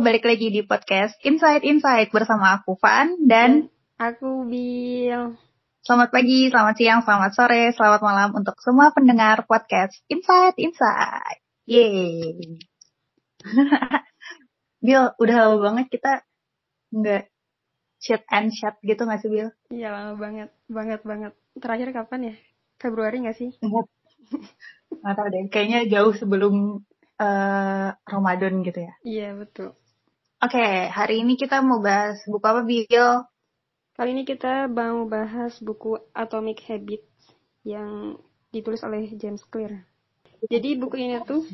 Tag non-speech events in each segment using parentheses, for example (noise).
balik lagi di podcast Insight Insight bersama aku Van dan aku Bill. Selamat pagi, selamat siang, selamat sore, selamat malam untuk semua pendengar podcast Insight Insight. Yeay. (laughs) Bill, udah lama banget kita nggak chat and chat gitu nggak sih Bill? Iya lama banget, banget banget. Terakhir kapan ya? Februari nggak sih? Nggak tahu deh, kayaknya jauh sebelum uh, Ramadan gitu ya. Iya, betul. Oke, okay, hari ini kita mau bahas buku apa, Bill? Kali ini kita mau bahas buku Atomic Habits yang ditulis oleh James Clear. Jadi buku ini tuh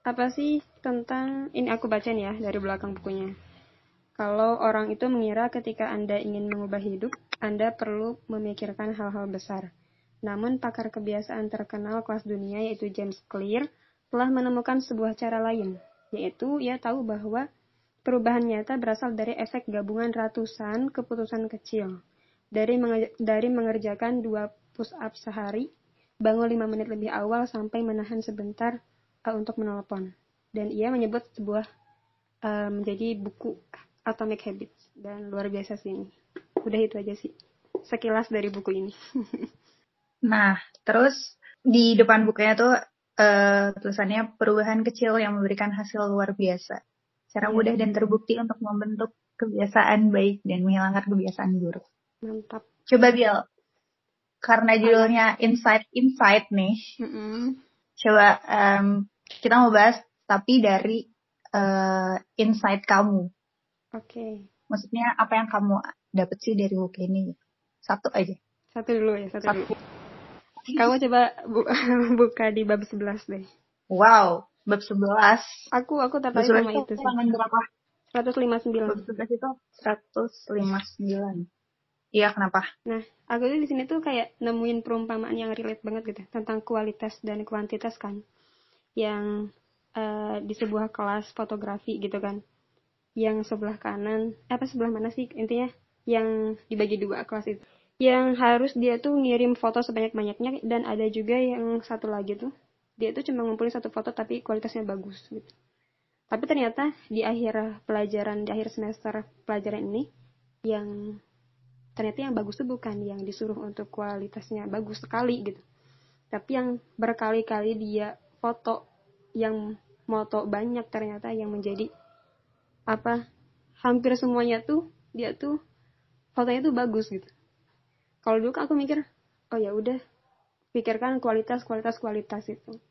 apa sih tentang ini aku baca nih ya dari belakang bukunya. Kalau orang itu mengira ketika Anda ingin mengubah hidup, Anda perlu memikirkan hal-hal besar. Namun pakar kebiasaan terkenal kelas dunia yaitu James Clear telah menemukan sebuah cara lain, yaitu ia tahu bahwa perubahan nyata berasal dari efek gabungan ratusan keputusan kecil. Dari, dari mengerjakan dua push-up sehari, bangun lima menit lebih awal sampai menahan sebentar uh, untuk menelpon. Dan ia menyebut sebuah uh, menjadi buku Atomic Habits. Dan luar biasa sih ini. Udah itu aja sih. Sekilas dari buku ini. (laughs) nah, terus di depan bukunya tuh uh, tulisannya perubahan kecil yang memberikan hasil luar biasa. Cara yeah. mudah dan terbukti untuk membentuk kebiasaan baik dan menghilangkan kebiasaan buruk. Mantap. Coba Bill, karena judulnya Insight Insight nih, mm -hmm. coba um, kita mau bahas tapi dari uh, insight kamu. Oke. Okay. Maksudnya apa yang kamu dapat sih dari buku ini? Satu aja. Satu dulu ya, satu, satu. dulu. Kamu coba bu (laughs) buka di bab 11 deh. Wow, bab 11. Aku aku tertarik sama itu sih. berapa? 159. Bab 11 itu 159. Iya, kenapa? Nah, aku tuh di sini tuh kayak nemuin perumpamaan yang relate banget gitu tentang kualitas dan kuantitas kan. Yang uh, di sebuah kelas fotografi gitu kan. Yang sebelah kanan, eh, apa sebelah mana sih intinya? Yang dibagi dua kelas itu yang harus dia tuh ngirim foto sebanyak-banyaknya dan ada juga yang satu lagi tuh dia tuh cuma ngumpulin satu foto tapi kualitasnya bagus gitu. Tapi ternyata di akhir pelajaran di akhir semester pelajaran ini yang ternyata yang bagus tuh bukan yang disuruh untuk kualitasnya bagus sekali gitu. Tapi yang berkali-kali dia foto yang moto banyak ternyata yang menjadi apa hampir semuanya tuh dia tuh fotonya tuh bagus gitu kalau dulu kan aku mikir oh ya udah pikirkan kualitas kualitas kualitas itu.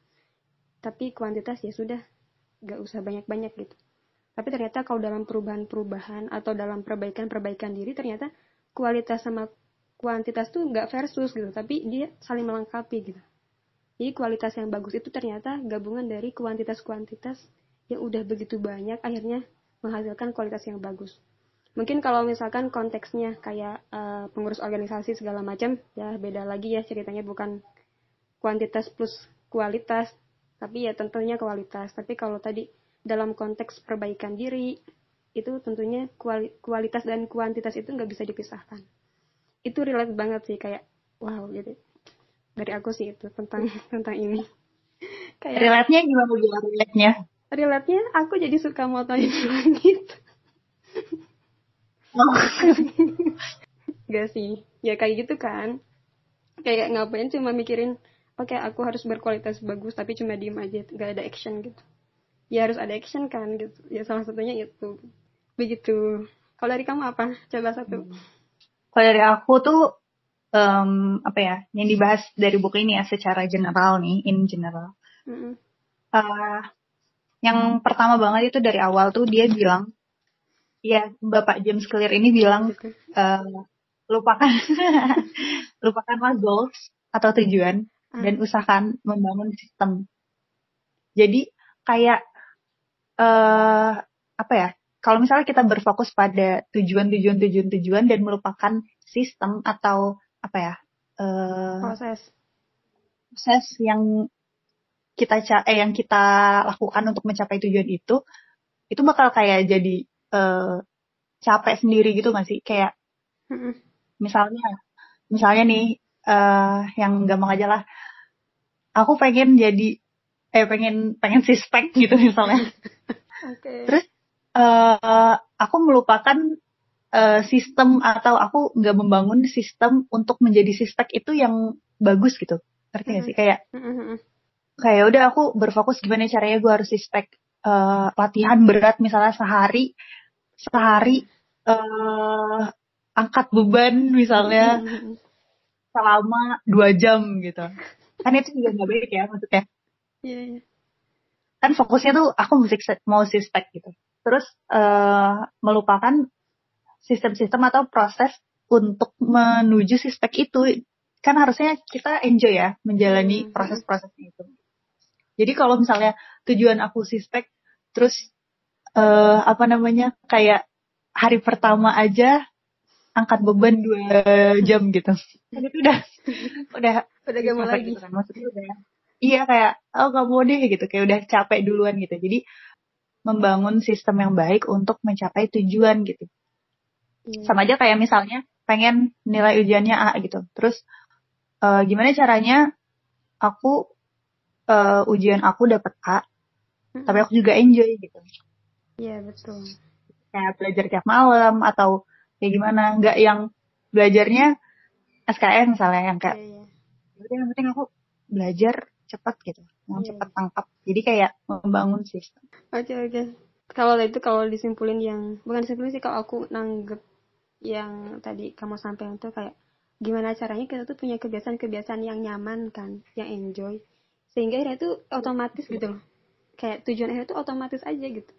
Tapi kuantitas ya sudah gak usah banyak banyak gitu. Tapi ternyata kalau dalam perubahan-perubahan atau dalam perbaikan-perbaikan diri ternyata kualitas sama kuantitas tuh nggak versus gitu. Tapi dia saling melengkapi gitu. Jadi kualitas yang bagus itu ternyata gabungan dari kuantitas-kuantitas yang udah begitu banyak akhirnya menghasilkan kualitas yang bagus. Mungkin kalau misalkan konteksnya kayak uh, pengurus organisasi segala macam ya beda lagi ya ceritanya bukan kuantitas plus kualitas tapi ya tentunya kualitas tapi kalau tadi dalam konteks perbaikan diri itu tentunya kualitas dan kuantitas itu nggak bisa dipisahkan itu relate banget sih kayak wow gitu dari aku sih itu tentang (laughs) tentang ini kayak relate-nya gimana gimana relate-nya relate-nya aku jadi suka motoin (laughs) langit Oh. (laughs) Gak sih. Ya kayak gitu kan. Kayak ngapain cuma mikirin, oke okay, aku harus berkualitas bagus tapi cuma diem aja, gak ada action gitu. Ya harus ada action kan gitu. Ya salah satunya itu. Begitu. Kalau dari kamu apa? Coba satu. Hmm. Kalau dari aku tuh um, apa ya yang dibahas dari buku ini ya secara general nih in general mm -hmm. uh, yang pertama banget itu dari awal tuh dia bilang Iya, Bapak James Clear ini bilang uh, lupakan (laughs) lupakanlah goals atau tujuan hmm. Dan usahakan membangun sistem. Jadi kayak uh, apa ya? Kalau misalnya kita berfokus pada tujuan tujuan tujuan tujuan dan melupakan sistem atau apa ya? Uh, proses proses yang kita eh yang kita lakukan untuk mencapai tujuan itu itu bakal kayak jadi uh, capek sendiri gitu gak sih kayak mm-hmm. misalnya misalnya nih uh, yang gampang aja lah. Aku pengen jadi eh pengen pengen sispek gitu misalnya. (laughs) Okay. terus uh, aku melupakan uh, sistem atau aku nggak membangun sistem untuk menjadi sistem itu yang bagus gitu. Ngerti gak sih? Kayak kayak udah aku berfokus gimana caranya gue harus sistem uh, latihan berat misalnya sehari sehari uh, angkat beban misalnya selama dua jam gitu. Kan itu juga nggak baik ya maksudnya. Yeah, yeah. kan fokusnya tuh aku musik mau sistem gitu. Terus uh, melupakan sistem-sistem atau proses untuk menuju sistem itu. Kan harusnya kita enjoy ya menjalani hmm. proses-prosesnya itu. Jadi kalau misalnya tujuan aku sistem terus uh, apa namanya kayak hari pertama aja angkat beban dua jam gitu. Itu udah udah udah gak mau lagi. Gitu kan. Maksudnya udah iya kayak oh gak mau deh gitu kayak udah capek duluan gitu. Jadi membangun sistem yang baik untuk mencapai tujuan gitu. Hmm. Sama aja kayak misalnya pengen nilai ujiannya A gitu. Terus uh, gimana caranya aku uh, ujian aku dapat A, hmm. tapi aku juga enjoy gitu. Iya betul kayak belajar tiap malam atau kayak gimana nggak yang belajarnya SKN misalnya yang kayak yeah, yeah. yang penting aku belajar cepat gitu mau yeah. cepat tangkap jadi kayak membangun sistem oke okay, oke okay. kalau itu kalau disimpulin yang bukan disimpulin sih kalau aku nanggep yang tadi kamu sampaikan tuh kayak gimana caranya kita tuh punya kebiasaan-kebiasaan yang nyaman kan yang enjoy sehingga akhirnya tuh otomatis gitu loh kayak tujuan akhirnya tuh otomatis aja gitu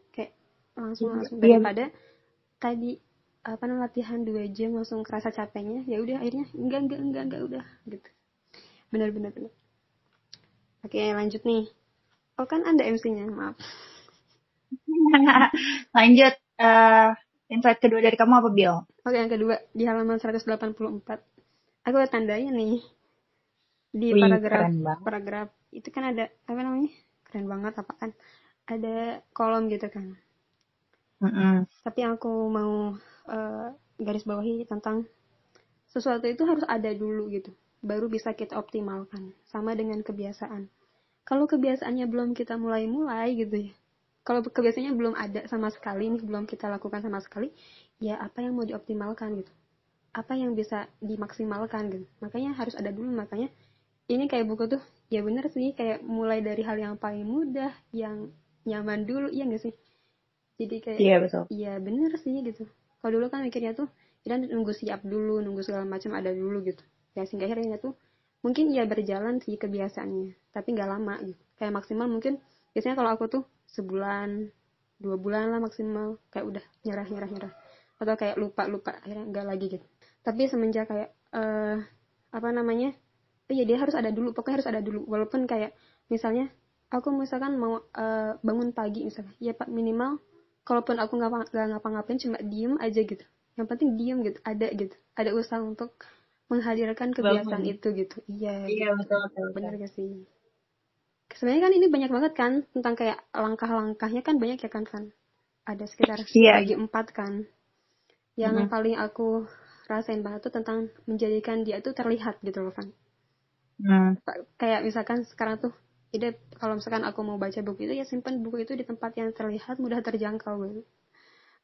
langsung langsung iya. daripada tadi apa namanya latihan dua jam langsung kerasa capeknya ya udah akhirnya enggak enggak enggak enggak udah gitu. Benar benar benar. Oke lanjut nih. Oh kan anda MC-nya maaf. (laughs) Lanjut uh, insight kedua dari kamu apa Bill? Oke yang kedua di halaman 184 aku ada tandanya nih di Wih, paragraf paragraf itu kan ada apa namanya keren banget apa kan ada kolom gitu kan. Mm-hmm. Tapi yang aku mau uh, garis bawahi tentang sesuatu itu harus ada dulu gitu, baru bisa kita optimalkan. Sama dengan kebiasaan. Kalau kebiasaannya belum kita mulai-mulai gitu ya, kalau kebiasaannya belum ada sama sekali nih, belum kita lakukan sama sekali, ya apa yang mau dioptimalkan gitu? Apa yang bisa dimaksimalkan gitu? Makanya harus ada dulu, makanya ini kayak buku tuh, ya bener sih, kayak mulai dari hal yang paling mudah, yang nyaman dulu, iya gak sih? jadi kayak iya betul iya bener sih gitu kalau dulu kan mikirnya tuh kita nunggu siap dulu nunggu segala macam ada dulu gitu. Ya sehingga akhirnya tuh mungkin ya berjalan sih kebiasaannya tapi nggak lama gitu. Kayak maksimal mungkin biasanya kalau aku tuh sebulan dua bulan lah maksimal kayak udah nyerah nyerah nyerah. Atau kayak lupa lupa akhirnya nggak lagi gitu. Tapi semenjak kayak uh, apa namanya iya dia harus ada dulu pokoknya harus ada dulu. Walaupun kayak misalnya aku misalkan mau uh, bangun pagi misalnya ya pak minimal kalaupun aku nggak ngapa-ngapain cuma diem aja gitu yang penting diem gitu ada gitu ada usaha untuk menghadirkan kebiasaan Bangun. itu gitu iya iya gitu. betul betul, benar gak sih sebenarnya kan ini banyak banget kan tentang kayak langkah-langkahnya kan banyak ya kan kan ada sekitar iya. lagi empat kan yang hmm. paling aku rasain banget tuh tentang menjadikan dia tuh terlihat gitu loh kan hmm. kayak misalkan sekarang tuh jadi kalau misalkan aku mau baca buku itu ya simpan buku itu di tempat yang terlihat mudah terjangkau gitu.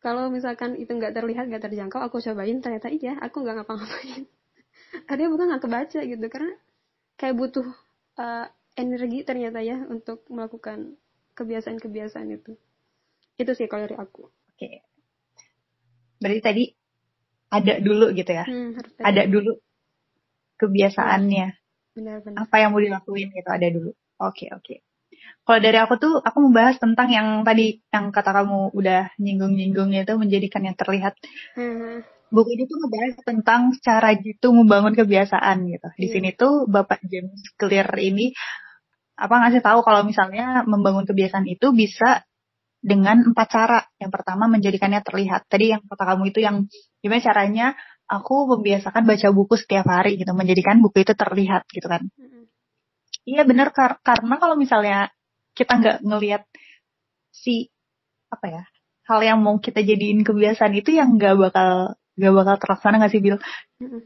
Kalau misalkan itu nggak terlihat nggak terjangkau, aku cobain ternyata iya aku nggak ngapa-ngapain. (laughs) Ada bukan nggak kebaca gitu karena kayak butuh uh, energi ternyata ya untuk melakukan kebiasaan-kebiasaan itu. Itu sih kalau dari aku. Oke. Berarti tadi ada dulu gitu ya? Hmm, ada dulu kebiasaannya. Benar-benar. Apa yang mau dilakuin gitu ada dulu. Oke, okay, oke. Okay. Kalau dari aku tuh, aku membahas tentang yang tadi, yang kata kamu udah nyinggung-nyinggungnya itu menjadikan yang terlihat. Hmm. Buku ini tuh membahas tentang cara gitu membangun kebiasaan gitu. Di hmm. sini tuh Bapak James Clear ini apa ngasih tahu kalau misalnya membangun kebiasaan itu bisa dengan empat cara. Yang pertama menjadikannya terlihat. Tadi yang kata kamu itu yang gimana caranya aku membiasakan baca buku setiap hari gitu, menjadikan buku itu terlihat gitu kan. Hmm Iya bener kar karena kalau misalnya kita nggak ngelihat si apa ya hal yang mau kita jadiin kebiasaan itu yang nggak bakal nggak bakal terlaksana nggak sih Bill? Mm-hmm.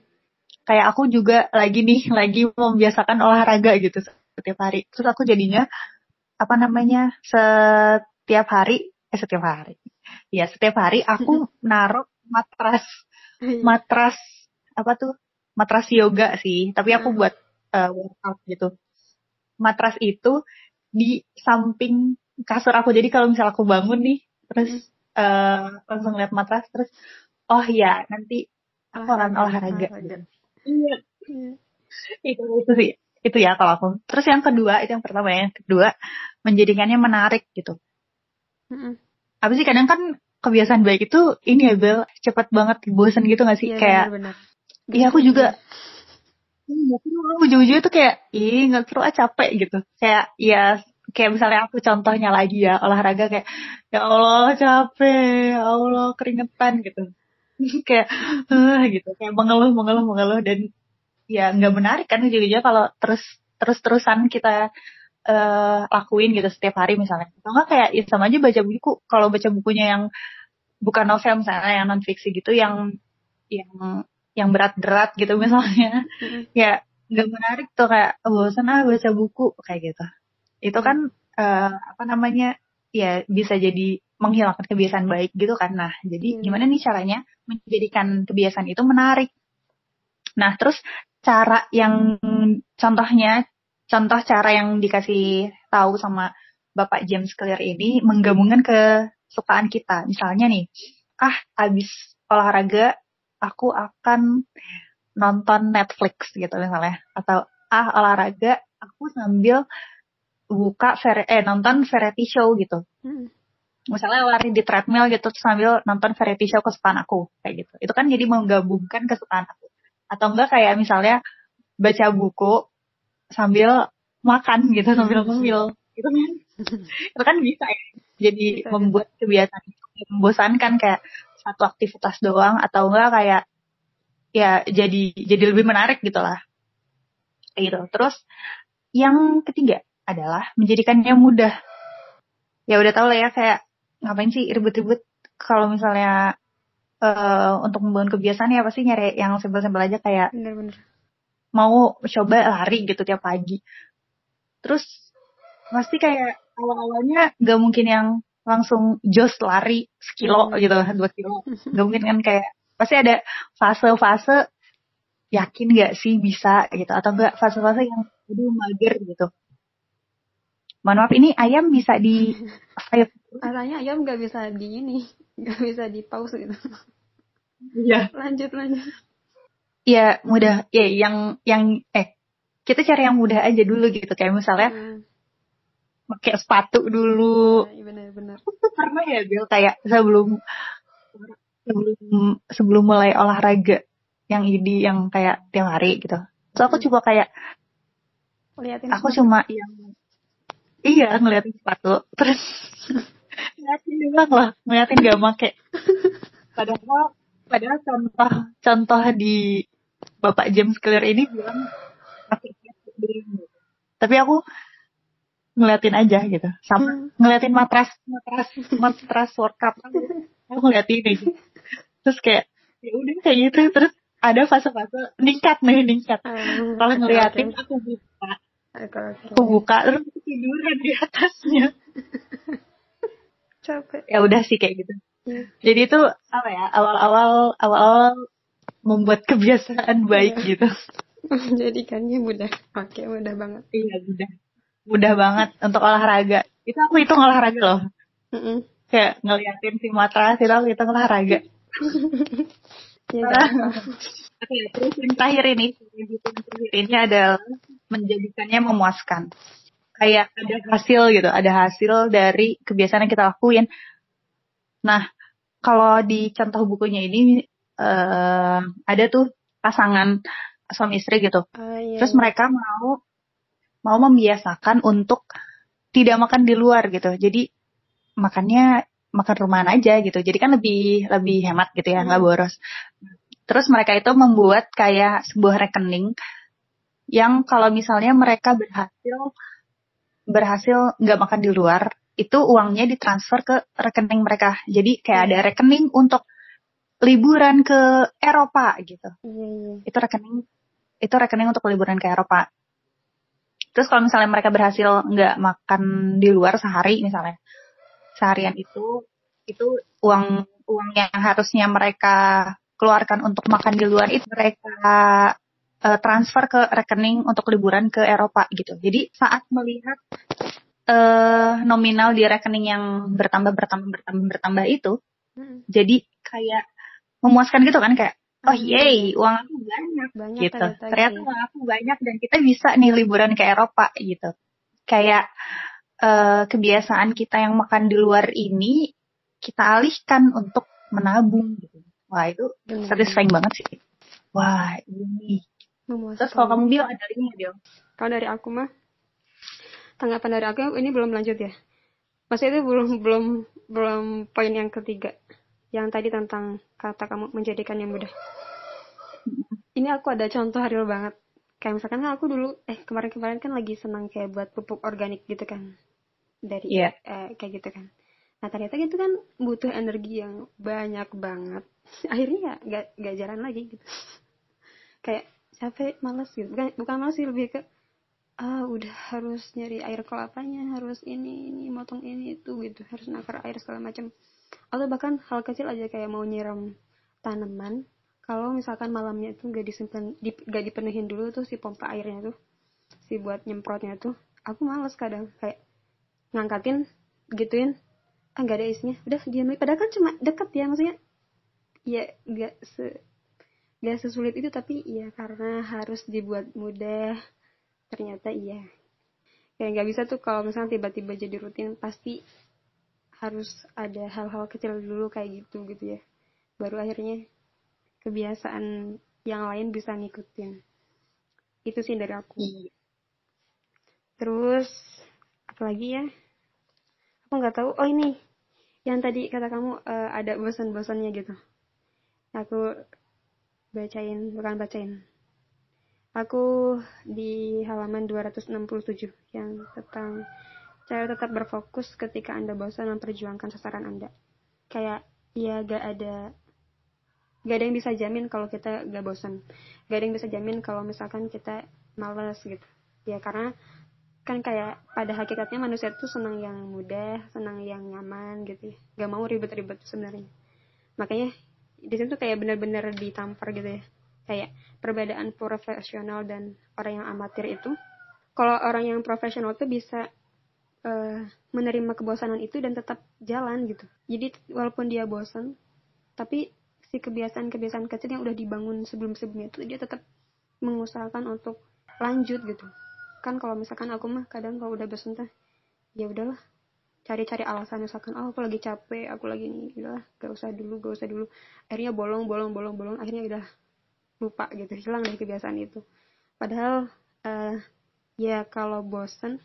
Kayak aku juga lagi nih (laughs) lagi membiasakan olahraga gitu setiap hari. Terus aku jadinya apa namanya setiap hari eh setiap hari ya setiap hari aku naruh matras iya. matras apa tuh matras yoga sih tapi aku buat uh, workout gitu matras itu di samping kasur aku. Jadi kalau misal aku bangun nih terus uh, langsung lihat matras terus oh ya nanti aku akan olahraga iya. Itu itu sih. Itu ya kalau aku. Terus yang kedua itu yang pertama ya. Yang kedua menjadikannya menarik gitu. Mm apa sih kadang kan kebiasaan baik itu ini ya Bel cepat banget bosan gitu gak sih? Ya, kayak iya aku juga Iya, ujung-ujungnya tuh kayak, ih nggak seru ah capek gitu. Kayak ya kayak misalnya aku contohnya lagi ya olahraga kayak ya Allah capek, ya Allah keringetan gitu. (laughs) kayak uh, gitu kayak mengeluh mengeluh mengeluh dan ya nggak menarik kan ujung-ujungnya kalau terus terus terusan kita uh, lakuin gitu setiap hari misalnya atau enggak kayak ya sama aja baca buku kalau baca bukunya yang bukan novel misalnya yang non fiksi gitu yang yang yang berat-berat gitu misalnya mm-hmm. ya nggak menarik tuh kayak bosan ah baca buku kayak gitu itu kan uh, apa namanya ya bisa jadi menghilangkan kebiasaan baik gitu kan nah jadi mm. gimana nih caranya menjadikan kebiasaan itu menarik nah terus cara yang contohnya contoh cara yang dikasih tahu sama Bapak James Clear ini menggabungkan kesukaan kita. Misalnya nih, ah habis olahraga aku akan nonton Netflix gitu misalnya atau ah olahraga aku sambil buka eh nonton variety show gitu. Hmm. Misalnya lari di treadmill gitu sambil nonton variety show kesukaan aku kayak gitu. Itu kan jadi menggabungkan kesukaan aku atau enggak kayak misalnya baca buku sambil makan gitu sambil ngemil itu kan (laughs) itu kan bisa ya jadi bisa, membuat kebiasaan membosankan kayak satu aktivitas doang atau enggak kayak ya jadi jadi lebih menarik gitu lah. Gitu. Terus yang ketiga adalah menjadikannya mudah. Ya udah tau lah ya kayak ngapain sih ribet-ribet kalau misalnya uh, untuk membangun kebiasaan ya pasti nyari yang simpel-simpel aja kayak bener-bener. mau coba lari gitu tiap pagi. Terus pasti kayak awal-awalnya gak mungkin yang langsung jos lari sekilo hmm. gitu dua kilo (laughs) gak mungkin kan kayak pasti ada fase-fase yakin gak sih bisa gitu atau enggak fase-fase yang aduh mager gitu Mohon maaf ini ayam bisa di Katanya ayam nggak bisa di ini, (laughs) nggak bisa di pause gitu. Iya. lanjut lanjut. Ya mudah, ya yang yang eh kita cari yang mudah aja dulu gitu kayak misalnya hmm. Pakai sepatu dulu. Iya benar-benar. Karena ya Bill kayak sebelum sebelum sebelum mulai olahraga yang ini yang kayak tiap hari gitu. So aku coba kayak Liatin aku cuma yang iya ngeliatin sepatu terus (laughs) ngeliatin doang lah ngeliatin gak make (laughs) padahal padahal contoh contoh di Bapak James Clear ini bilang tapi aku ngeliatin aja gitu sama hmm. ngeliatin matras matras matras workout aku ngeliatin ini terus kayak ya udah kayak gitu terus ada fase-fase ningkat nih ningkat hmm, kalau ngeliatin okay. aku buka Okay, Aku buka terus tiduran di atasnya. Capek. Ya udah sih kayak gitu. Yeah. Jadi itu apa ya awal-awal awal-awal membuat kebiasaan baik yeah. gitu. (laughs) Jadikannya mudah. Oke, mudah banget. Iya, mudah. Mudah banget untuk olahraga. Itu aku hitung olahraga loh. Mm -mm. Kayak ngeliatin si matras itu aku hitung olahraga. (laughs) ya, (laughs) Oke, terus yang terakhir ini, yang terakhir ini adalah menjadikannya memuaskan. Kayak ada hasil gitu, ada hasil dari kebiasaan yang kita lakuin. Nah, kalau di contoh bukunya ini uh, ada tuh pasangan suami istri gitu. Uh, iya, Terus mereka mau mau membiasakan untuk tidak makan di luar gitu. Jadi makannya makan rumahan aja gitu. Jadi kan lebih lebih hemat gitu ya, nggak hmm. boros. Terus mereka itu membuat kayak sebuah rekening yang kalau misalnya mereka berhasil berhasil nggak makan di luar, itu uangnya ditransfer ke rekening mereka. Jadi kayak ada rekening untuk liburan ke Eropa gitu. Iya. Itu rekening itu rekening untuk liburan ke Eropa. Terus kalau misalnya mereka berhasil nggak makan di luar sehari misalnya, seharian itu itu uang uang yang harusnya mereka keluarkan untuk makan di luar itu mereka uh, transfer ke rekening untuk liburan ke Eropa gitu. Jadi saat melihat uh, nominal di rekening yang bertambah bertambah bertambah bertambah itu, hmm. jadi kayak memuaskan gitu kan kayak oh yay uang aku banyak, banyak gitu. Ternyata, ternyata uang aku banyak dan kita bisa nih liburan ke Eropa gitu. Kayak uh, kebiasaan kita yang makan di luar ini kita alihkan untuk menabung gitu. Wah itu hmm. satisfying banget sih. Wah ini Memuaskan. Terus kalau kamu bilang ada nggak, Bill? Kalau dari aku mah, tanggapan dari aku ini belum lanjut ya. Masih itu belum belum belum poin yang ketiga. Yang tadi tentang kata kamu menjadikan yang mudah. Ini aku ada contoh real banget. Kayak misalkan kan aku dulu, eh kemarin-kemarin kan lagi senang kayak buat pupuk organik gitu kan. Dari yeah. eh, kayak gitu kan. Nah ternyata itu kan butuh energi yang banyak banget. (laughs) Akhirnya ya gak, gak jalan lagi gitu. (laughs) kayak capek males gitu bukan bukan males sih lebih ke ah udah harus nyari air kelapanya harus ini ini motong ini itu gitu harus nakar air segala macam atau bahkan hal kecil aja kayak mau nyiram tanaman kalau misalkan malamnya itu gak disimpan di, gak dipenuhin dulu tuh si pompa airnya tuh si buat nyemprotnya tuh aku males kadang kayak ngangkatin gituin ah gak ada isinya udah diam padahal kan cuma deket ya maksudnya ya gak se gak sesulit itu tapi ya karena harus dibuat mudah ternyata iya. Kayak nggak bisa tuh kalau misalnya tiba-tiba jadi rutin pasti harus ada hal-hal kecil dulu kayak gitu gitu ya. Baru akhirnya kebiasaan yang lain bisa ngikutin. Itu sih dari aku. Iya. terus apa lagi ya? Aku nggak tahu. Oh ini. Yang tadi kata kamu uh, ada bosan-bosannya gitu. Aku bacain bukan bacain. Aku di halaman 267 yang tentang cara tetap berfokus ketika anda bosan memperjuangkan sasaran anda. Kayak ya gak ada gak ada yang bisa jamin kalau kita gak bosan. Gak ada yang bisa jamin kalau misalkan kita males gitu. Ya karena kan kayak pada hakikatnya manusia tuh senang yang mudah senang yang nyaman gitu ya. Gak mau ribet-ribet sebenarnya. Makanya di situ kayak benar-benar ditampar gitu ya. Kayak perbedaan profesional dan orang yang amatir itu. Kalau orang yang profesional tuh bisa uh, menerima kebosanan itu dan tetap jalan gitu. Jadi walaupun dia bosan tapi si kebiasaan-kebiasaan kecil yang udah dibangun sebelum-sebelumnya itu dia tetap mengusahakan untuk lanjut gitu. Kan kalau misalkan aku mah kadang kalau udah bosan teh ya udahlah cari-cari alasan. Misalkan oh aku lagi capek aku lagi ini udah gak usah dulu gak usah dulu. Akhirnya bolong bolong bolong bolong. Akhirnya udah lupa gitu hilang dari kebiasaan itu. Padahal uh, ya kalau bosen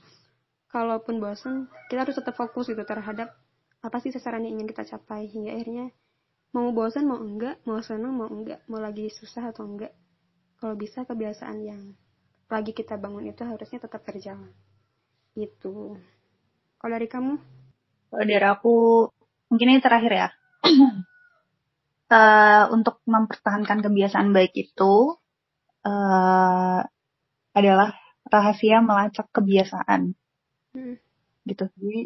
kalaupun bosen kita harus tetap fokus gitu terhadap apa sih sasaran yang ingin kita capai hingga akhirnya mau bosan mau enggak mau senang mau enggak mau lagi susah atau enggak kalau bisa kebiasaan yang lagi kita bangun itu harusnya tetap berjalan itu kalau dari kamu? Kalau dari aku, mungkin ini terakhir ya. uh, (clears throat) untuk mempertahankan kebiasaan baik itu uh, adalah rahasia melacak kebiasaan. Hmm. Gitu. Jadi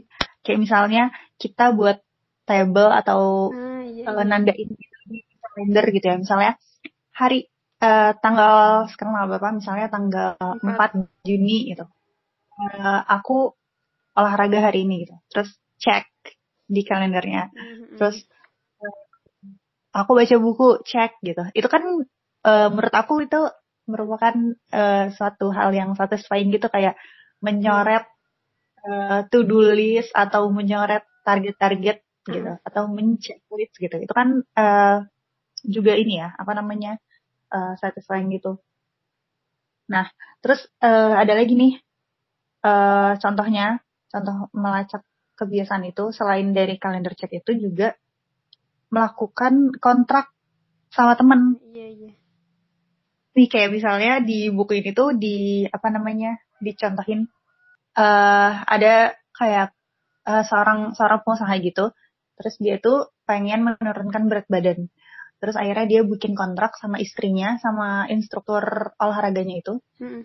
kayak misalnya kita buat table atau ah, iya, uh, nandain di kalender gitu ya. Misalnya hari uh, tanggal sekarang tanggal berapa? Misalnya tanggal 4, 4 Juni gitu. Uh, aku olahraga hari ini gitu. Terus cek di kalendernya. Mm-hmm. Terus aku baca buku, cek gitu. Itu kan uh, menurut aku itu merupakan uh, suatu hal yang satisfying gitu kayak menyoret uh, to-do list atau menyoret target-target gitu mm-hmm. atau list gitu. Itu kan uh, juga ini ya, apa namanya? Uh, satisfying gitu. Nah, terus uh, ada lagi nih uh, contohnya contoh melacak kebiasaan itu selain dari kalender cek itu juga melakukan kontrak sama temen. Iya iya. Nih kayak misalnya di buku ini tuh di apa namanya dicontohin uh, ada kayak uh, seorang seorang pengusaha gitu, terus dia tuh pengen menurunkan berat badan. Terus akhirnya dia bikin kontrak sama istrinya, sama instruktur olahraganya itu. Hmm.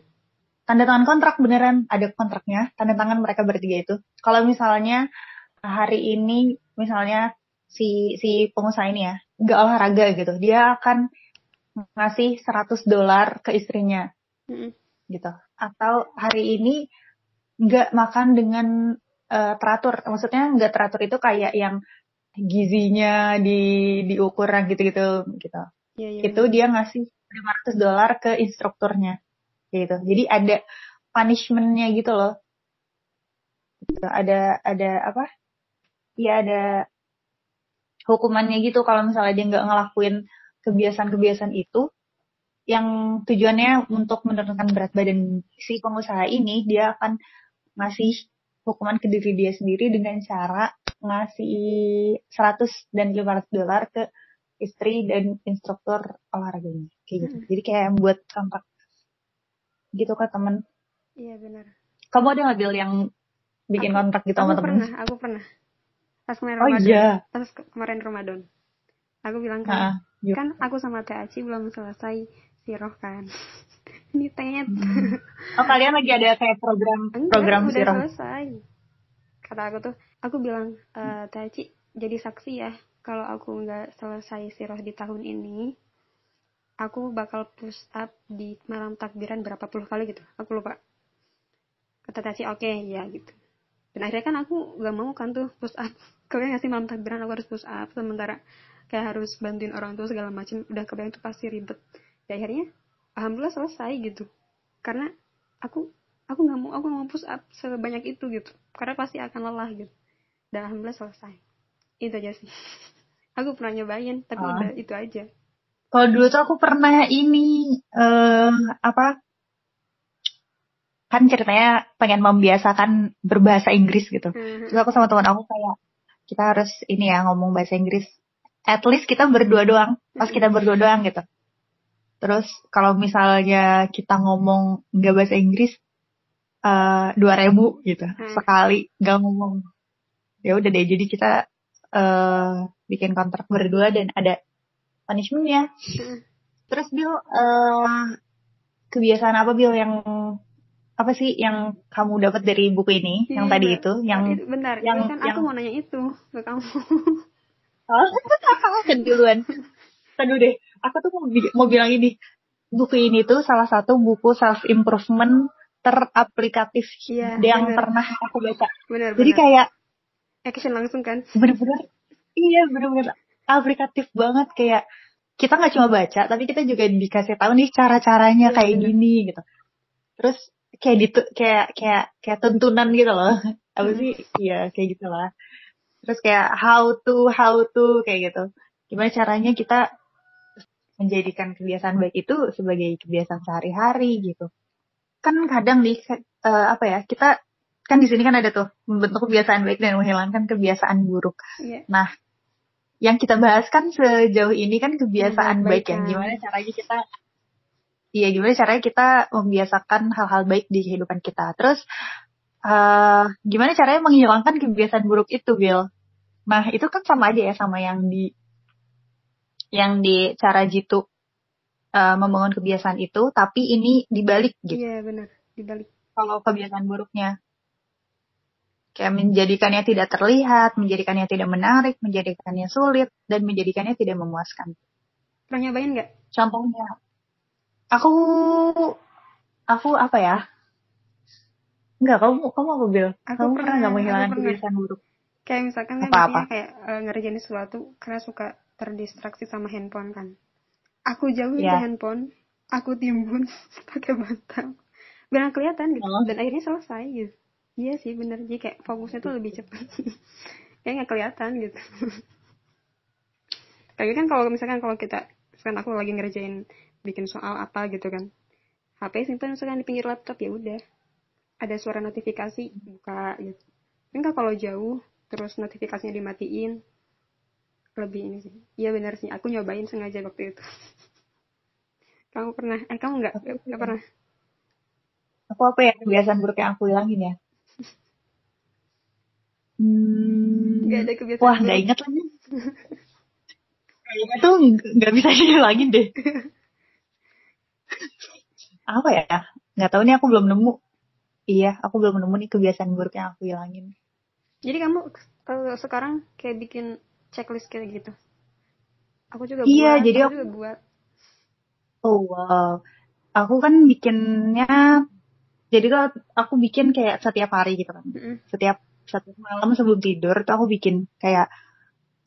Tanda tangan kontrak beneran. Ada kontraknya. Tanda tangan mereka bertiga itu. Kalau misalnya hari ini misalnya si si pengusaha ini ya nggak olahraga gitu dia akan ngasih 100 dolar ke istrinya. Mm-hmm. gitu. Atau hari ini nggak makan dengan uh, teratur. Maksudnya nggak teratur itu kayak yang gizinya di diukuran gitu-gitu gitu. Yeah, yeah, itu dia ngasih 500 dolar ke instrukturnya gitu. Jadi ada punishmentnya gitu loh. Gitu. ada ada apa? Ya ada hukumannya gitu kalau misalnya dia nggak ngelakuin kebiasaan-kebiasaan itu. Yang tujuannya untuk menurunkan berat badan si pengusaha ini dia akan ngasih hukuman ke diri dia sendiri dengan cara ngasih 100 dan 500 dolar ke istri dan instruktur olahraganya kayak gitu. Hmm. Jadi kayak buat kontrak gitu kan temen. Iya benar. Kamu ada nggak Bill yang bikin aku, kontrak gitu sama temen? Pernah, aku pernah. Pas kemarin oh, Ramadan. Iya. Pas kemarin Ramadan. Aku bilang kan, nah, kan aku sama Teh Aci belum selesai siroh kan. (laughs) Ini tehnya. Hmm. Oh kalian lagi ada kayak program Enggak, program udah selesai. Kata aku tuh, aku bilang e, Teh Aci jadi saksi ya kalau aku nggak selesai siroh di tahun ini, aku bakal push up di malam takbiran berapa puluh kali gitu. Aku lupa. Kata Taci, oke okay, ya gitu. Dan akhirnya kan aku nggak mau kan tuh push up. (laughs) Kalian ngasih malam takbiran aku harus push up. Sementara kayak harus bantuin orang tua segala macam. Udah kebayang tuh pasti ribet. Dan akhirnya, alhamdulillah selesai gitu. Karena aku aku nggak mau aku mau push up sebanyak itu gitu. Karena pasti akan lelah gitu. Dan alhamdulillah selesai. Itu aja sih. (laughs) Aku pernah nyobain, tapi uh. udah itu aja. Kalau dulu tuh aku pernah ini uh, apa? Kan ceritanya pengen membiasakan berbahasa Inggris gitu. Hmm. Terus aku sama teman aku kayak kita harus ini ya ngomong bahasa Inggris. At least kita berdua doang. Pas kita berdua doang gitu. Terus kalau misalnya kita ngomong nggak bahasa Inggris eh, dua uh, ribu gitu hmm. sekali nggak ngomong ya udah deh jadi kita uh, bikin kontrak berdua dan ada punishmentnya. Hmm. Terus Bill, uh, kebiasaan apa Bill yang apa sih yang kamu dapat dari buku ini? Iya, yang tadi itu, yang benar. Yang, kan yang... aku mau nanya itu ke kamu. oh, (laughs) duluan. Tadu deh, aku tuh mau, mau bilang ini. Buku ini tuh salah satu buku self improvement teraplikatif iya, yang bener. pernah aku baca. Bener, Jadi bener. kayak action langsung kan? Bener-bener iya bener-bener aplikatif banget kayak kita nggak cuma baca tapi kita juga dikasih tahu nih cara-caranya iya, kayak bener. gini gitu terus kayak gitu kayak kayak kayak tuntunan gitu loh apa sih iya kayak gitu lah terus kayak how to how to kayak gitu gimana caranya kita menjadikan kebiasaan baik itu sebagai kebiasaan sehari-hari gitu kan kadang nih uh, apa ya kita kan di sini kan ada tuh membentuk kebiasaan baik dan menghilangkan kebiasaan buruk yeah. nah yang kita bahas kan sejauh ini kan kebiasaan baik, baik ya. Gimana caranya kita Iya, gimana caranya kita membiasakan hal-hal baik di kehidupan kita. Terus uh, gimana caranya menghilangkan kebiasaan buruk itu, Bill? Nah, itu kan sama aja ya sama yang di yang di cara jitu uh, membangun kebiasaan itu, tapi ini dibalik gitu. Iya, benar, dibalik. Kalau kebiasaan buruknya kayak menjadikannya tidak terlihat, menjadikannya tidak menarik, menjadikannya sulit, dan menjadikannya tidak memuaskan. Pernah nyobain nggak? Contohnya, aku, aku apa ya? Enggak, kamu kamu apa Bill? Aku kamu pernah nggak menghilangkan kebiasaan buruk? Kayak misalkan kan apa -apa. kayak uh, ngerjain sesuatu karena suka terdistraksi sama handphone kan. Aku jauhin yeah. handphone, aku timbun (laughs) pakai bantal. Biar kelihatan gitu. Oh. Dan akhirnya selesai gitu iya sih bener jadi kayak fokusnya tuh lebih cepat (laughs) kayak nggak kelihatan gitu (laughs) tapi kan kalau misalkan kalau kita misalkan aku lagi ngerjain bikin soal apa gitu kan HP simpan misalkan di pinggir laptop ya udah ada suara notifikasi buka gitu kan kalau jauh terus notifikasinya dimatiin lebih ini sih iya benar sih aku nyobain sengaja waktu itu (laughs) kamu pernah eh kamu nggak nggak pernah aku apa ya kebiasaan buruk yang aku hilangin ya Hmm. Gak ada kebiasaan. Wah, gak inget lagi. Kayaknya tuh gak bisa (laughs) dihilangin deh. Apa ya? Gak tahu nih aku belum nemu. Iya, aku belum nemu nih kebiasaan buruk yang aku hilangin. Jadi kamu kalau sekarang kayak bikin checklist kayak gitu. Aku juga iya buat, jadi aku, aku juga buat. Oh wow. Aku kan bikinnya jadi tuh aku bikin kayak setiap hari gitu kan. Mm-mm. setiap setiap malam sebelum tidur tuh aku bikin kayak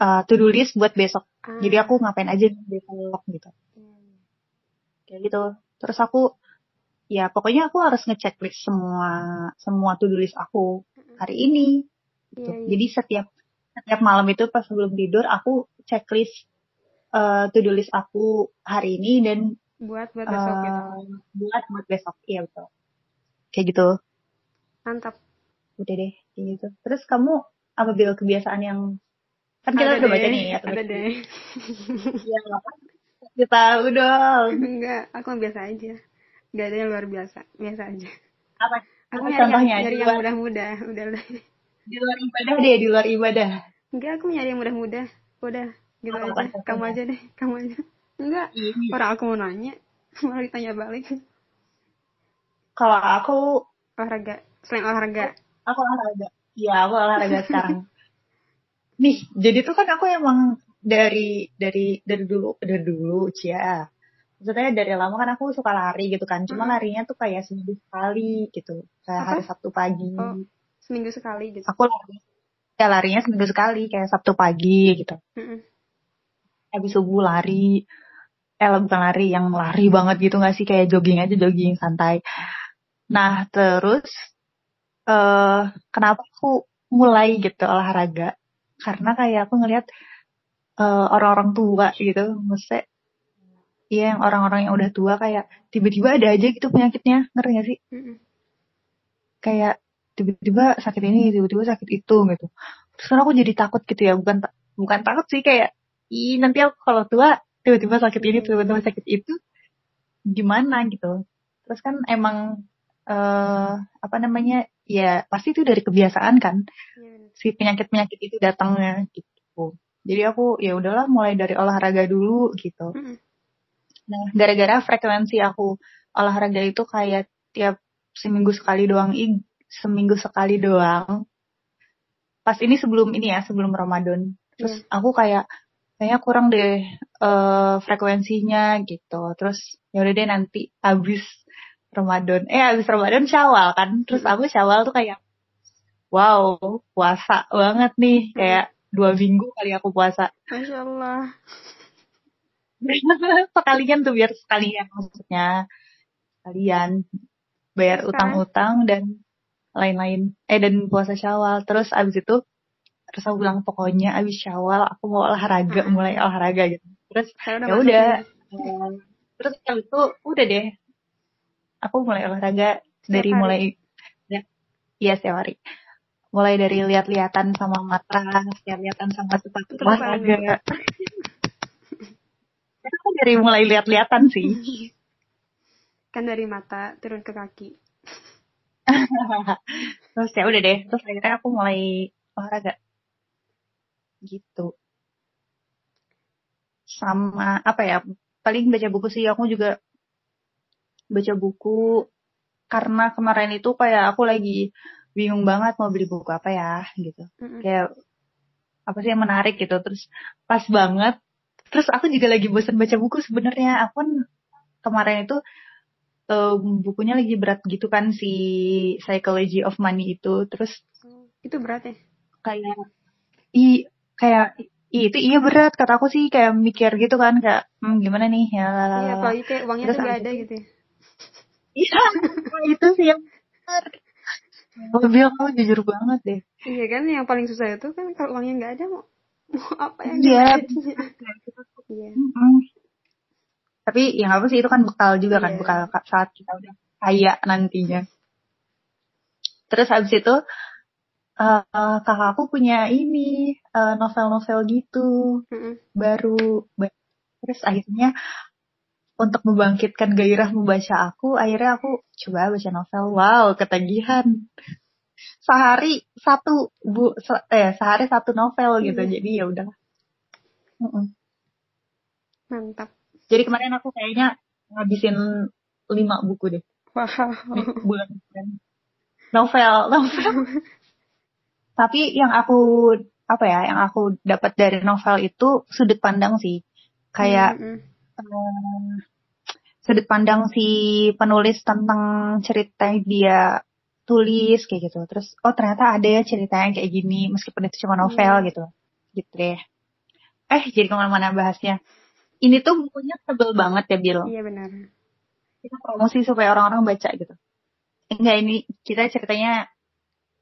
uh, to do list buat besok. Ah, jadi aku ngapain aja besok gitu. Iya, iya. kayak gitu. Terus aku ya pokoknya aku harus ngechecklist semua semua to do list aku hari ini. Gitu. Iya, iya. jadi setiap setiap malam itu pas sebelum tidur aku checklist uh, to do list aku hari ini dan buat buat besok gitu. uh, buat buat besok. Iya betul. Kayak gitu. Mantap. Udah deh kayak gitu. Terus kamu apa bil kebiasaan yang kan kita Ada udah baca deh, nih ya ada deh. Apa? kita tahu dong. Enggak aku biasa aja. Gak ada yang luar biasa biasa aja. Apa? Aku nyari yang, contohnya? nyari yang mudah-mudah udah udah di luar ibadah deh di luar ibadah. Enggak aku nyari yang mudah-mudah. Udah gitu Apa aja. contohnya? kamu aja deh kamu aja. Enggak Ini. orang aku mau nanya (laughs) malah ditanya balik. Kalau aku olahraga selain olahraga. Aku olahraga. Iya aku olahraga sekarang. (laughs) Nih jadi tuh kan aku emang dari dari dari dulu dari dulu cia. Maksudnya dari lama kan aku suka lari gitu kan. Cuma Hmm. larinya tuh kayak seminggu sekali gitu. Kayak Apa? hari Sabtu pagi. Oh. Seminggu sekali gitu. Aku lari. Ya larinya seminggu sekali kayak Sabtu pagi gitu. Mm-mm. habis subuh lari. Eh bukan lari yang lari banget gitu nggak sih? Kayak jogging aja jogging santai. Nah terus eh kenapa aku mulai gitu olahraga? Karena kayak aku ngelihat eh, orang-orang tua gitu. Maksudnya Iya, yang orang-orang yang udah tua kayak tiba-tiba ada aja gitu penyakitnya, ngerti gak sih? Mm-mm. Kayak tiba-tiba sakit ini, tiba-tiba sakit itu gitu. Terus kan aku jadi takut gitu ya, bukan ta- bukan takut sih kayak, ih nanti aku kalau tua tiba-tiba sakit ini, tiba-tiba sakit itu, gimana gitu. Terus kan emang eh apa namanya, ya pasti itu dari kebiasaan kan, Iya, si penyakit-penyakit itu datangnya gitu. Jadi aku ya udahlah mulai dari olahraga dulu gitu. Mm-mm. Nah, gara-gara frekuensi aku olahraga itu kayak tiap seminggu sekali doang, seminggu sekali doang. Pas ini sebelum ini ya, sebelum Ramadan. Terus aku kayak kayaknya kurang deh eh, frekuensinya gitu. Terus ya udah deh nanti abis Ramadan. Eh abis Ramadan Syawal kan. Terus aku Syawal tuh kayak wow, puasa banget nih. Kayak dua minggu kali aku puasa. Masya Allah (laughs) sekalian tuh biar sekalian maksudnya sekalian bayar utang-utang dan lain-lain. Eh dan puasa syawal. Terus abis itu terus aku bilang pokoknya abis syawal aku mau olahraga Mm-mm. mulai olahraga gitu. Terus ya udah. terus abis itu udah deh. Aku mulai olahraga Setiap dari hari? mulai ya, iya setiap hari. Mulai dari lihat-lihatan sama mata lihat-lihatan sama sepatu Terus olahraga. Itu aku dari mulai lihat-lihatan sih. (laughs) Kan dari mata turun ke kaki (laughs) terus ya udah deh terus akhirnya aku mulai olahraga. Gitu. Sama apa ya paling baca buku sih aku juga baca buku. Karena kemarin itu kayak aku lagi bingung banget mau beli buku apa ya gitu. Mm-mm. kayak apa sih yang menarik gitu. Terus pas banget terus aku juga lagi bosan baca buku sebenarnya. Aku kan kemarin itu em, bukunya lagi berat gitu kan si Psychology of Money itu. Terus itu berat ya? kayak i kayak i, itu iya berat. Kata aku sih kayak mikir gitu kan kayak hmm, gimana nih? Ya iya apalagi kayak uangnya Terus tuh gak ada itu- gitu ya. Iya (laughs) itu sih yang benar. Mobil kamu jujur banget deh. Iya kan yang paling susah itu kan kalau uangnya nggak ada mau mau apa yang Iya. (laughs) iya. Tapi yang apa sih itu kan bekal juga kan Iya. bekal ka- saat kita udah kaya nantinya. Terus habis itu eh, kakak aku punya ini eh, novel-novel gitu Mm-mm. baru. Ba- Terus akhirnya untuk membangkitkan gairah membaca aku, akhirnya aku coba baca novel. Wow, ketagihan. Sehari satu bu, se- eh sehari satu novel gitu. Iya. Jadi ya udah. Mantap Jadi kemarin aku kayaknya ngabisin lima buku deh wow bulan. Novel, novel. (laughs) Tapi yang aku apa ya yang aku dapat dari novel itu sudut pandang sih kayak mm -hmm. um, sudut pandang si penulis tentang cerita yang dia tulis kayak gitu terus oh ternyata ada ya cerita yang kayak gini meskipun itu cuma novel mm. gitu gitu deh eh jadi ke mana-mana bahasnya ini tuh bukunya tebel banget ya Bill iya benar. Kita promosi supaya orang-orang baca gitu. Enggak ini kita ceritanya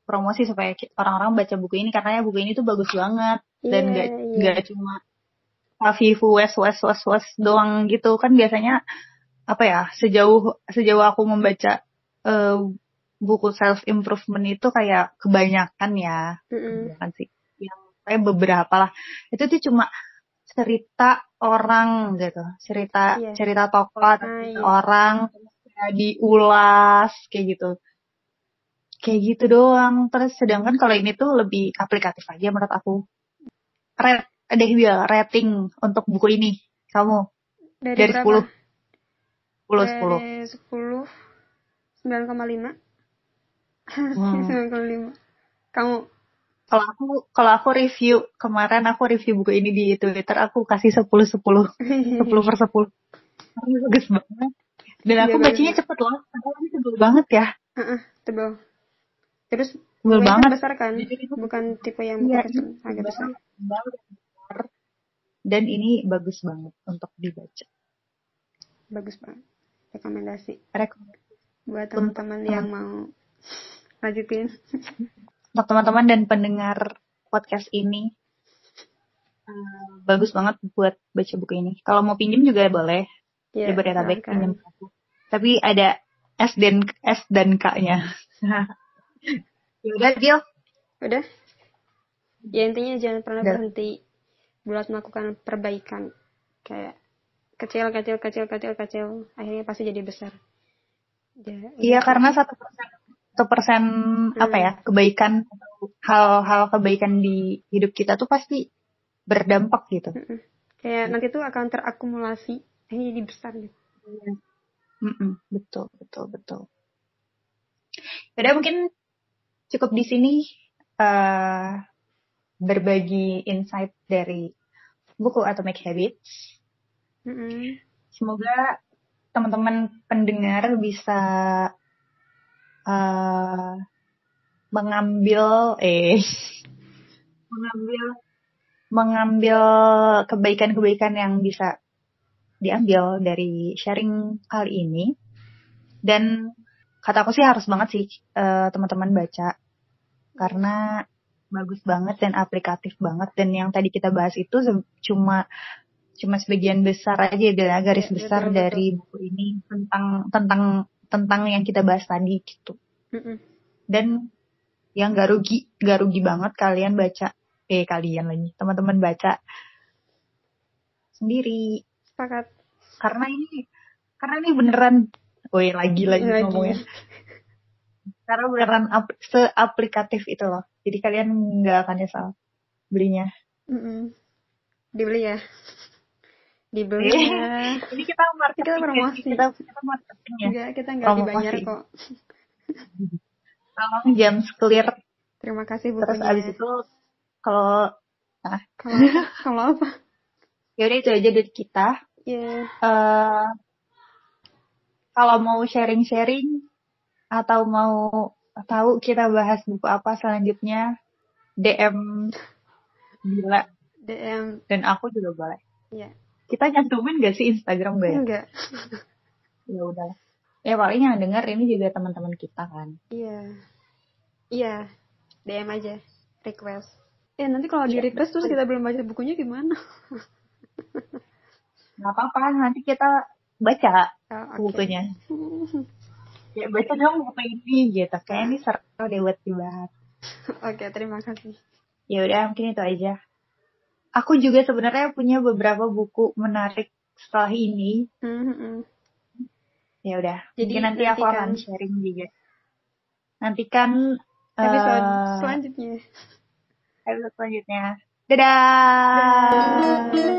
promosi supaya orang-orang baca buku ini karena ya buku ini tuh bagus banget. Dan yeah, gak yeah. gak cuma Afifu wes wes wes wes doang gitu. Kan biasanya apa ya sejauh sejauh aku membaca uh, buku self improvement itu kayak kebanyakan ya. Mm -hmm. kebanyakan sih. Yang kayak beberapa lah. Itu tuh cuma cerita orang gitu. Cerita yeah. cerita tokoh atau ah, iya. orang diulas kayak gitu. Kayak gitu doang. Terus sedangkan kalau ini tuh lebih aplikatif aja menurut aku. Red, ada dia rating untuk buku ini. Kamu? Dari, dari berapa? 10 10 10 10 9,5 hmm. 9,5 kamu kalau aku kalau aku review kemarin aku review buku ini di Twitter aku kasih 10 10 10 per 10 bagus banget. Dan aku ya, bacanya cepet loh karena tebel banget ya. Uh -uh, tebel. Terus tebel banget. besar kan? Bukan tipe yang ya, kecil agak besar. dan ini bagus banget untuk dibaca. Bagus banget. Rekomendasi. Rekomendasi buat teman-teman yang mau lanjutin (laughs) untuk teman-teman dan pendengar podcast ini uh, bagus banget buat baca buku ini. Kalau mau pinjam juga boleh. Yeah, Jabodetabek pinjam aku. Tapi ada S dan S dan K-nya. (laughs) ya udah, Gil. Udah. Ya intinya jangan pernah udah. berhenti buat melakukan perbaikan kayak kecil kecil kecil kecil kecil akhirnya pasti jadi besar. Ya, iya karena satu persen persen hmm. apa ya kebaikan hal-hal kebaikan di hidup kita tuh pasti berdampak gitu. Hmm. Kayak nanti tuh akan terakumulasi, ini jadi besar gitu. Mm -mm, betul betul betul. Jadi mungkin cukup di sini uh, berbagi insight dari buku Atomic Habits. Mm -hmm. Semoga teman-teman pendengar bisa uh, mengambil eh (laughs) mengambil mengambil kebaikan-kebaikan yang bisa diambil dari sharing kali ini. Dan kataku sih harus banget sih uh, teman-teman baca. Karena bagus banget dan aplikatif banget. Dan yang tadi kita bahas itu cuma cuma sebagian besar aja dari garis ya, besar betul, dari buku ini tentang tentang tentang yang kita bahas tadi gitu. Mm-mm. Dan yang gak rugi, gak rugi banget kalian baca, eh kalian lagi, teman-teman baca sendiri. Sepakat. Karena ini, karena ini beneran, woi lagi lagi, lagi. ngomongnya. Karena beneran ap, seaplikatif itu loh. Jadi kalian nggak akan nyesal belinya. Mm-mm. Dibeli ya dibeli ya. Ini kita marketing. Kita promosi. Kita, kita marketing ya. Enggak, kita enggak dibayar kok. Tolong jam clear. Terima kasih bukunya. Terus abis itu kalau nah. kalau kalau apa? Ya udah itu aja dari kita. Iya. Yeah. Uh, kalau mau sharing-sharing atau mau tahu kita bahas buku apa selanjutnya, DM Bila. DM. Dan aku juga boleh. Iya. Yeah kita nyantumin gak sih Instagram gue? Enggak. ya udah. Ya paling yang denger ini juga teman-teman kita kan. Iya. Iya. DM aja. Request. Eh nanti kalau di iya, request terus kita belum baca bukunya gimana? Gak apa-apa, nanti kita baca oh, okay. bukunya. (laughs) ya baca dong buku ini gitu. Kayak ini seru deh buat dibahas. Oke, okay, terima kasih. Ya udah, mungkin itu aja aku juga sebenarnya punya beberapa buku menarik setelah ini. Mm-hmm. Ya udah. Jadi Mungkin nanti aku akan sharing juga. Nantikan episode uh, selanjutnya. Episode selanjutnya. Dadah. Dadah.